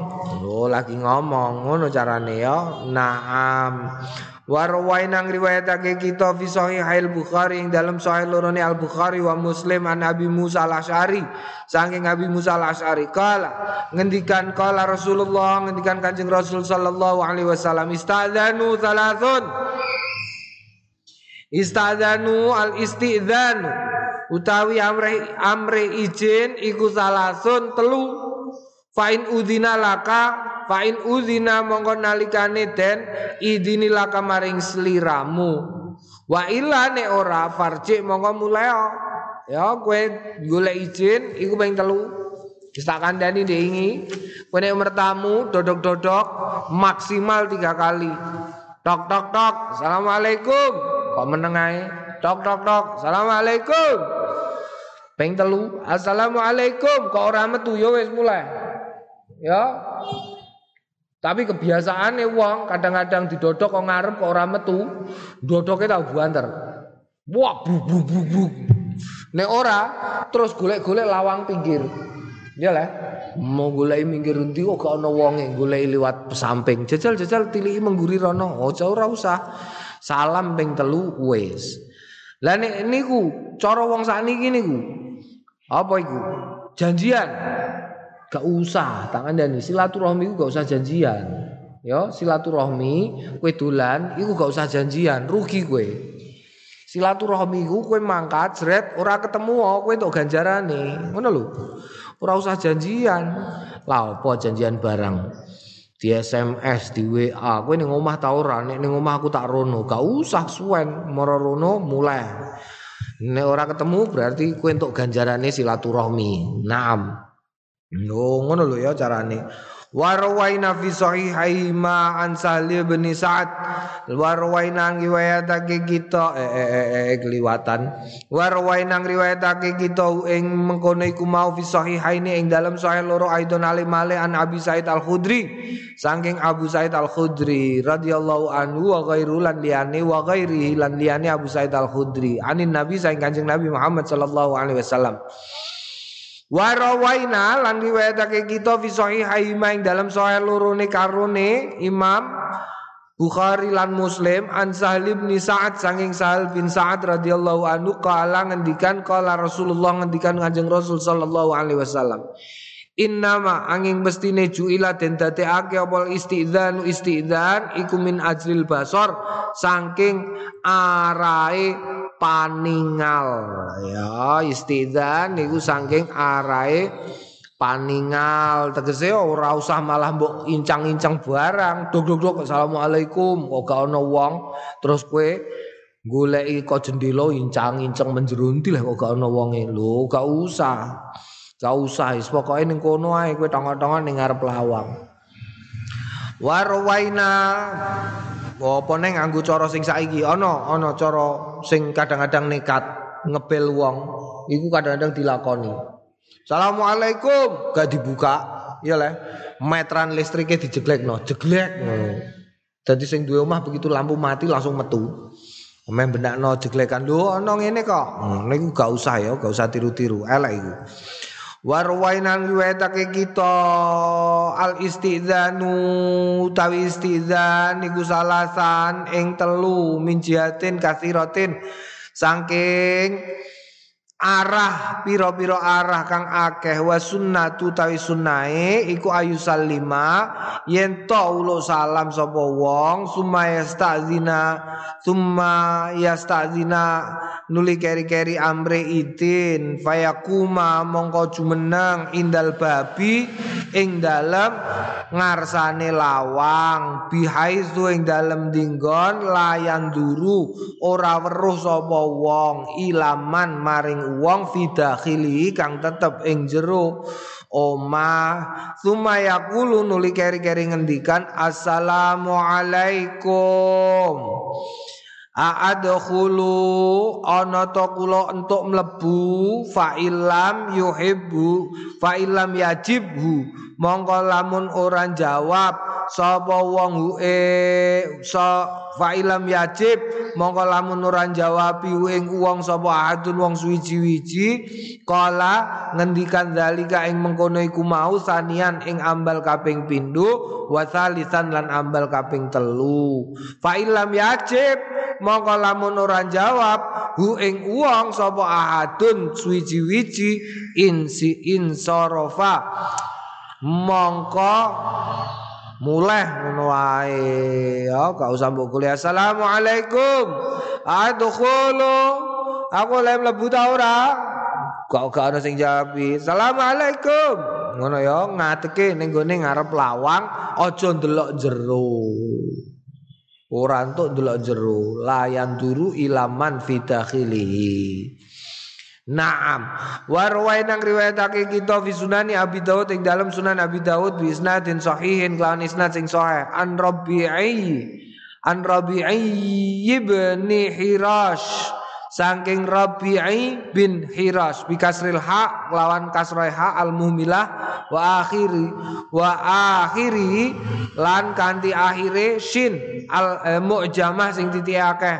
Oh, lagi ngomong. Ngono carane ya. Naam. Warwain nang riwayatake kita fi al Bukhari ing dalam sahih lorone Al Bukhari wa Muslim an Abi Musa al Asy'ari saking Abi Musa al Asy'ari kala ngendikan kala Rasulullah ngendikan Kanjeng Rasul sallallahu alaihi wasallam istadzanu thalathun. Istadzanu al istidzanu utawi amre amre izin iku salasun telu fain udina laka fain udina mongko nalikane den idini laka maring sliramu. Wa illa ne ora farji mongko mulai ya kowe golek izin iku ping telu. Wis tak kandhani ndingi kowe nek mertamu dodok-dodok maksimal tiga kali. Tok tok tok. Assalamualaikum. Kok meneng ae? Tok tok tok. Assalamualaikum. Peng telu, assalamualaikum. Kok ora metu? Ya wis mulai. Ya. Tapi kebiasaane wong kadang-kadang didodok kok ngarep kok ora metu, dodoke tak buanter. Wah, bu bu bu bu. Nek ora terus golek-golek lawang pinggir. Ya lah. Mau golek minggir endi kok gak ana wonge, golek liwat pesamping. Jajal-jajal tiliki mengguri rono. Ojo ora usah. Salam ping telu wis. Lah nek niku cara wong sakniki niku apa itu? Janjian. Gak usah, tangan dan silaturahmi gak usah janjian. Ya, silaturahmi kue dolan iku gak usah janjian, rugi kue. Silaturahmi iku kue mangkat jret ora ketemu kue entuk ganjarane. Ngono lho. Ora usah janjian. Lah apa janjian barang? Di SMS, di WA, kue ning omah ta ora? Nek omah aku tak rono, gak usah suwen, moro rono mulai. Nek ora ketemu berarti kowe entuk ganjarane silaturahmi. Naam. Lho ngono lho ya carane. Warwaina fi sahihai ma an Sahli bin Sa'ad. Warwaina riwayatake kita eh eh eh, eh keliwatan. Warwaina riwayatake kita ing mengkono iku mau fi sahihaini ing dalam sahih loro aidon alim male an Abi Said Al Khudri. Saking Abu Said Al Khudri radhiyallahu anhu wa ghairu lan liyane wa ghairihi lan liyane Abu Said Al Khudri. Anin Nabi saing Kanjeng Nabi Muhammad sallallahu alaihi wasallam. Warawaina lan riwayatake kita fi sahih ing dalam sahih lorone karone Imam Bukhari lan Muslim an Sahal bin Sa'ad sanging Sahal bin Sa'ad radhiyallahu anhu kala ngendikan kala Rasulullah ngendikan Kanjeng Rasul sallallahu alaihi wasallam Innama angin bestine juila den dadekake apa istidzan istidzan iku min ajril basor saking arae paningal. Ya istidzan niku saking arae paningal. Tegese ora usah malah mbok incang-incang barang. Dog assalamualaikum. Kok gak ana wong? Terus kowe goleki kok jendela incang-incang menjerunti lah kok gak ana wonge. Lho gak usah. Gak usah, wis. Pokoke ning kono ae kowe tongo-tongo ning ngarep lawang. Warwaina apa neng nganggo cara sing saiki ana ana cara sing kadang-kadang nekat ngebel wong iku kadang-kadang dilakoni. Assalamualaikum gak dibuka ya le metran listriknya dijeglek no jeglek ngono. Dadi sing duwe omah begitu lampu mati langsung metu. Main no jeglekan lho ana ngene kok. Hmm, niku gak usah ya, gak usah tiru-tiru. Elek iku. Warwainan riwayatake kita al istizanu tawi istizan niku salasan ing telu min jihatin kasiratin. Saking arah piro-piro arah kang akeh. Wa sunnatu tawi sunnae iku ayu salima yen to ulo salam sapa wong summa yastazina summa yastazina nuli keri-keri amre itin. Fayakuma mongko jumeneng indal babi ing dalem ngarsane lawang. Bihaizu ing dalem dinggon layan duru ora weruh sapa wong ilaman maring wong fidakhili kang tetep ing jero. Omah summa nuli keri-keri ngendikan assalamualaikum A'adkhulu ana ta kula entuk mlebu fa illam yuhibbu fa illam yajibhu mongko lamun ora jawab sapa wong e sa fa illam yajib mongko lamun ora jawab ing wong sapa adun wong suwiji-wiji kala ngendikan zalika ing mengkono iku mau sanian ing ambal kaping pindho wa salisan lan ambal kaping telu. Fa illam yajib mongko lamun ora jawab hu ing wong sapa ahadun suwiji-wiji insi insarafa mongko. Mulai ngono wae. Ya gak usah mbok kuliah. Assalamualaikum. Adkhulu. Aku lem mlebu ta ora? Gak gak ana sing jawab. Assalamualaikum. Ngono ya ngateke ning gone ngarep lawang aja ndelok jero. Ora entuk delok jero, layan duru ilaman fidakhilihi. Naam. Warwai nang riwayatake kita fi sunani Abi Dawud ing dalam sunan Abi Dawud bi isnadin sahihin kelawan isnad sing sahih. An Rabi'i an Rabi'i ibn Hirash. Saking Rabi'i bin Hiras bikasril ha lawan kasrai ha al muhmilah wa akhiri wa akhiri lan kanti akhire shin al eh, mu'jamah sing titik akeh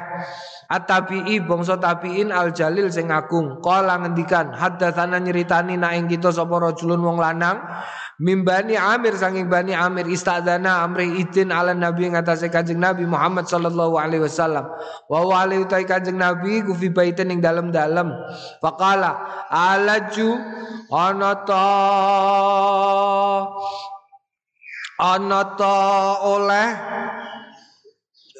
At-tabi'i bangsa tabi'in al-jalil sing agung. Kala ngendikan haddatsana nyeritani nak ing kita sapa rajulun wong lanang Mimbani Amir saking Bani Amir istadzana amri idin ala Nabi ngatasé Kanjeng Nabi Muhammad sallallahu alaihi wasallam. Wa wali utai Kanjeng Nabi ku fi baitin ing dalem-dalem. Faqala alaju ana ta ana ta oleh Eh,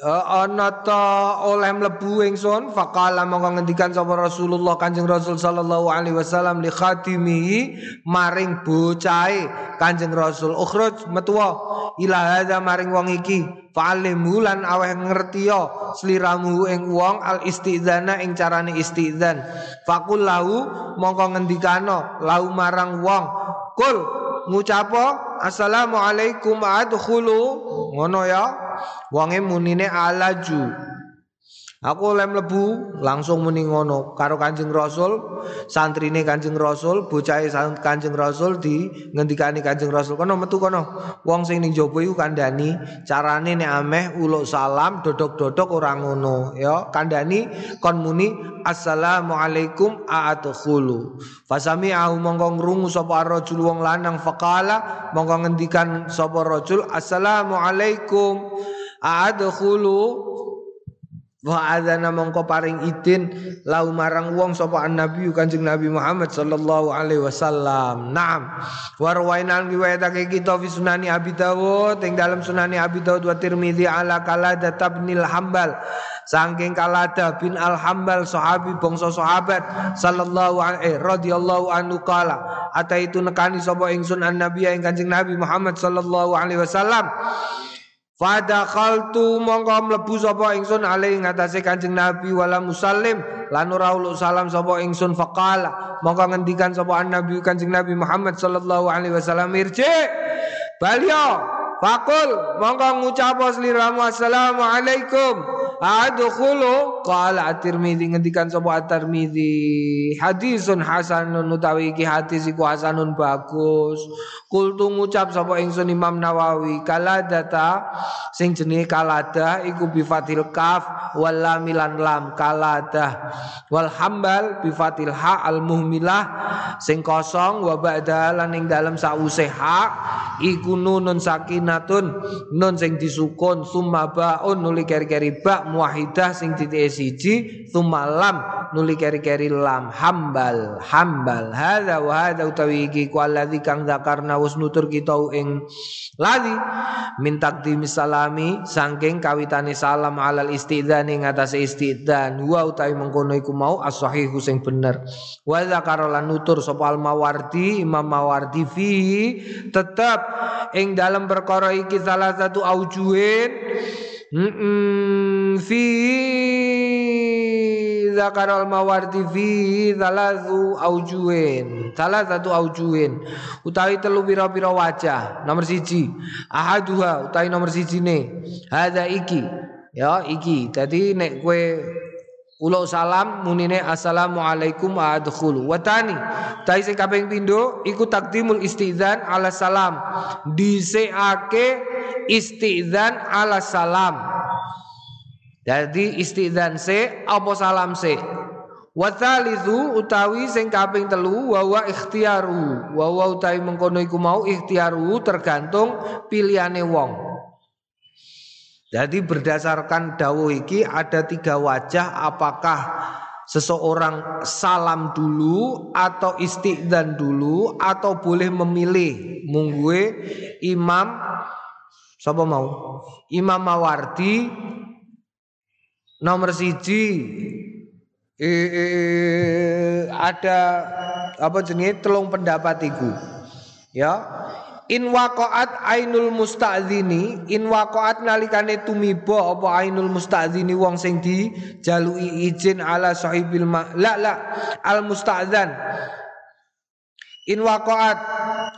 ana ta oleh mlebu ingsun faqala mongko ngendikan sapa Rasulullah Kanjeng Rasul sallallahu alaihi wasallam li khatimihi maring bocahe Kanjeng Rasul. Ukhruj metuwa ila hadza maring wong iki fa'alimu lan aweh ngertiya sliramu ing wong al istizana ing carane istizan faqul lahu mongko ngendikano lahu marang wong. Kul ngucapo assalamualaikum adkhulu. Ngono ya wonge munine alaju Aku lem lebu langsung muni ngono karo Kanjeng Rasul, santrine Kanjeng Rasul, bocahe Kanjeng Rasul di ngendikani Kanjeng Rasul kono metu kono. Wong sing ning jaba iku kandhani carane nek ameh uluk salam dodok-dodok ora ngono ya. Kandhani kon muni assalamualaikum a'adkhulu. Fasami au mongko ngrungu sapa rajul wong lanang faqala mongko ngendikan sapa rajul assalamualaikum a'adkhulu Wa adzana mongko paring idin lau marang wong sapa nabi Kanjeng Nabi Muhammad sallallahu alaihi wasallam. Naam. Wa rawainan riwayatake kita fi sunani Abi Dawud ing dalam sunani Abi Dawud wa Tirmizi ala kalada tabnil hambal. Sangking kalada bin al hambal sahabi bangsa sahabat sallallahu alaihi radhiyallahu anhu kala. Ata itu nekani sapa ingsun an nabi ing Kanjeng Nabi Muhammad sallallahu alaihi wasallam. Fadakhaltu mongko mlebu sapa ingsun ali ngatasé Kanjeng Nabi wala musallim. Lan ora salam sapa ingsun faqala mongko ngendikan sapa Nabi Kanjeng Nabi Muhammad sallallahu alaihi wasallam irji balio fakul mongko ngucap sliramu assalamu alaikum Adkhulu qala at-Tirmidzi ngendikan sapa at-Tirmidzi hadisun hasanun utawi iki hadis iku hasanun bagus. Kultu ngucap sapa ingsun Imam Nawawi kaladata sing jenenge kalada iku bi kaf wal lam lam kalada wal hambal bi ha al muhmilah sing kosong wa ba'da lan ing dalem sause ha iku nunun sakinatun nun sing disukun summa baun nuli keri-keri ba muwahidah sing titik siji tumalam nuli keri-keri lam hambal hambal. Hadza wa hadza utawi iki ku kang zakarna wis nutur kita ing lali min taqdimi salami saking kawitane salam alal istidzan ing atase istidzan wa utawi mengkono iku mau as-sahihu sing bener. Wa zakara lan nutur sapa al-mawardi Imam Mawardi fi tetap ing dalam perkara iki salah satu aujuin. Mm fi zakar al mawardi fi thalathu aujuin. Satu aujuin. Utawi telu pira-pira wajah. Nomor siji. Ahaduha utawi nomor siji ne hadza iki. Ya iki. Dadi nek kowe Ulo salam munine assalamualaikum wa adkhulu. Watani tai sing kaping pindho iku takdimul istizan ala salam. Dhisikake istizan ala salam. Jadi istizan se apa salam se. Watsalitsu utawi sing kaping telu wa ikhtiaru. Wa utawi mengkono iku mau ikhtiaru tergantung pilihane wong. Jadi berdasarkan dawuh iki ada tiga wajah apakah seseorang salam dulu atau istiqdan dulu atau boleh memilih munggue imam siapa mau Imam Mawardi nomor siji eh, eh, ada apa jenis telung pendapat iku. Ya. In waqaat ainul musta'zini in waqaat nalikane tumiba apa ainul musta'zini wong sing dijalui izin ala sahibil ma la la al musta'zan in waqaat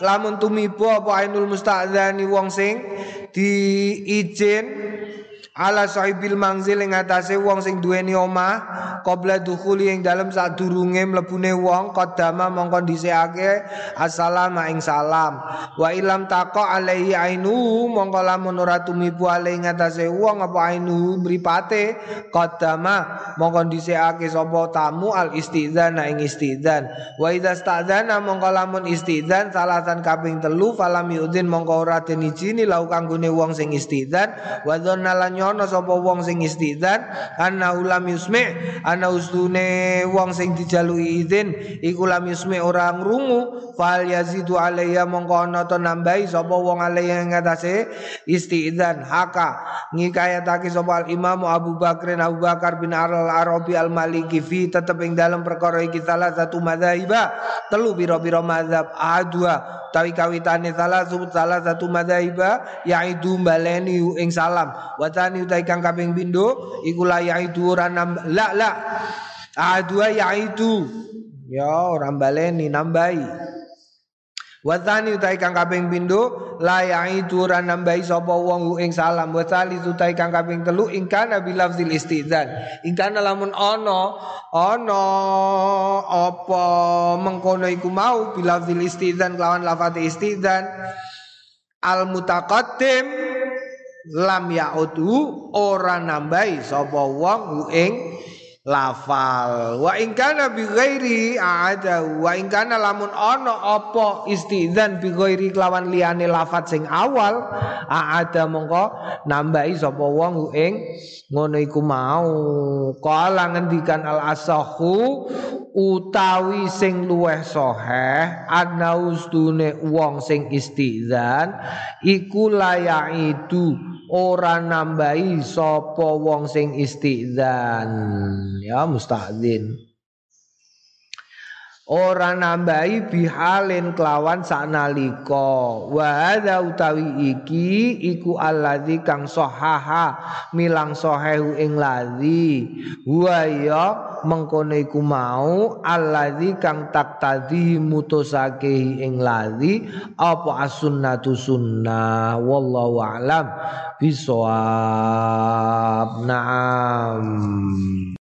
lamun tumiba apa ainul musta'zani wong sing diizin ala sahibil mangzil ing atase wong sing duweni omah qabla dukhuli ing dalem sadurunge mlebune wong qadama mongko dhisikake assalamu ing salam. Wa ilam taqa alaihi ainu mongko lamun ora ing atase wong apa ainu mripate qadama mongko dhisikake sapa tamu al istidzan ing istidzan wa idza stadzana mongko lamun istidzan salatan kaping telu falam yudin mongko ora den izini lau kanggone wong sing istidzan wa dzanna ana sapa wong sing istidzan ana ulam yusmi ana ustune wong sing dijalui izin iku lam yusmi ora ngrungu fal yazidu alayya mongko ana to nambahi sapa wong alayya ngatasé istidzan haka ngikayatake sapa al imam Abu Bakar Abu Bakar bin Al Arabi Al Maliki fi tetep ing dalam perkara iki salah satu madzhabiba telu pira-pira mazhab adua tawi kawitane salah salah satu madzhabiba yaitu baleni ing salam watani utai kang kaping pindho iku la yaitu ora la la. Adua yaitu. Ya ora baleni nambahi. Watani utai kang kaping pindho la yaitu ora nambahi sapa wong ing salam. Wa sali utai kang kaping telu ing kana bi lafzil istizan. Ing kana lamun ana ana apa mengkono iku mau bi lafzil istizan lawan lafaz istizan. Al mutaqaddim lam yaudu ora nambahi sapa wong ing lafal. Wa in kana bi ghairi ada wa in kana lamun ana apa istidzan bi ghairi kelawan liyane lafat sing awal ada mongko nambahi sapa wong ing ngono iku mau. Kala ngendikan al asahu utawi sing luweh soheh ana ustune wong sing istidzan iku layaitu ora nambahi sapa wong sing istidzan. Ya mustadzin ora nambahi bihalin kelawan saknalika wa hadza utawi iki iku alladzi kang sahaha milang sahehu ing ladzi. Wa ya mengkono iku mau alladzi kang taktadi mutusake ing ladzi. Apa as-sunnatu sunnah? Wallahu alam. Bisawab. Na'am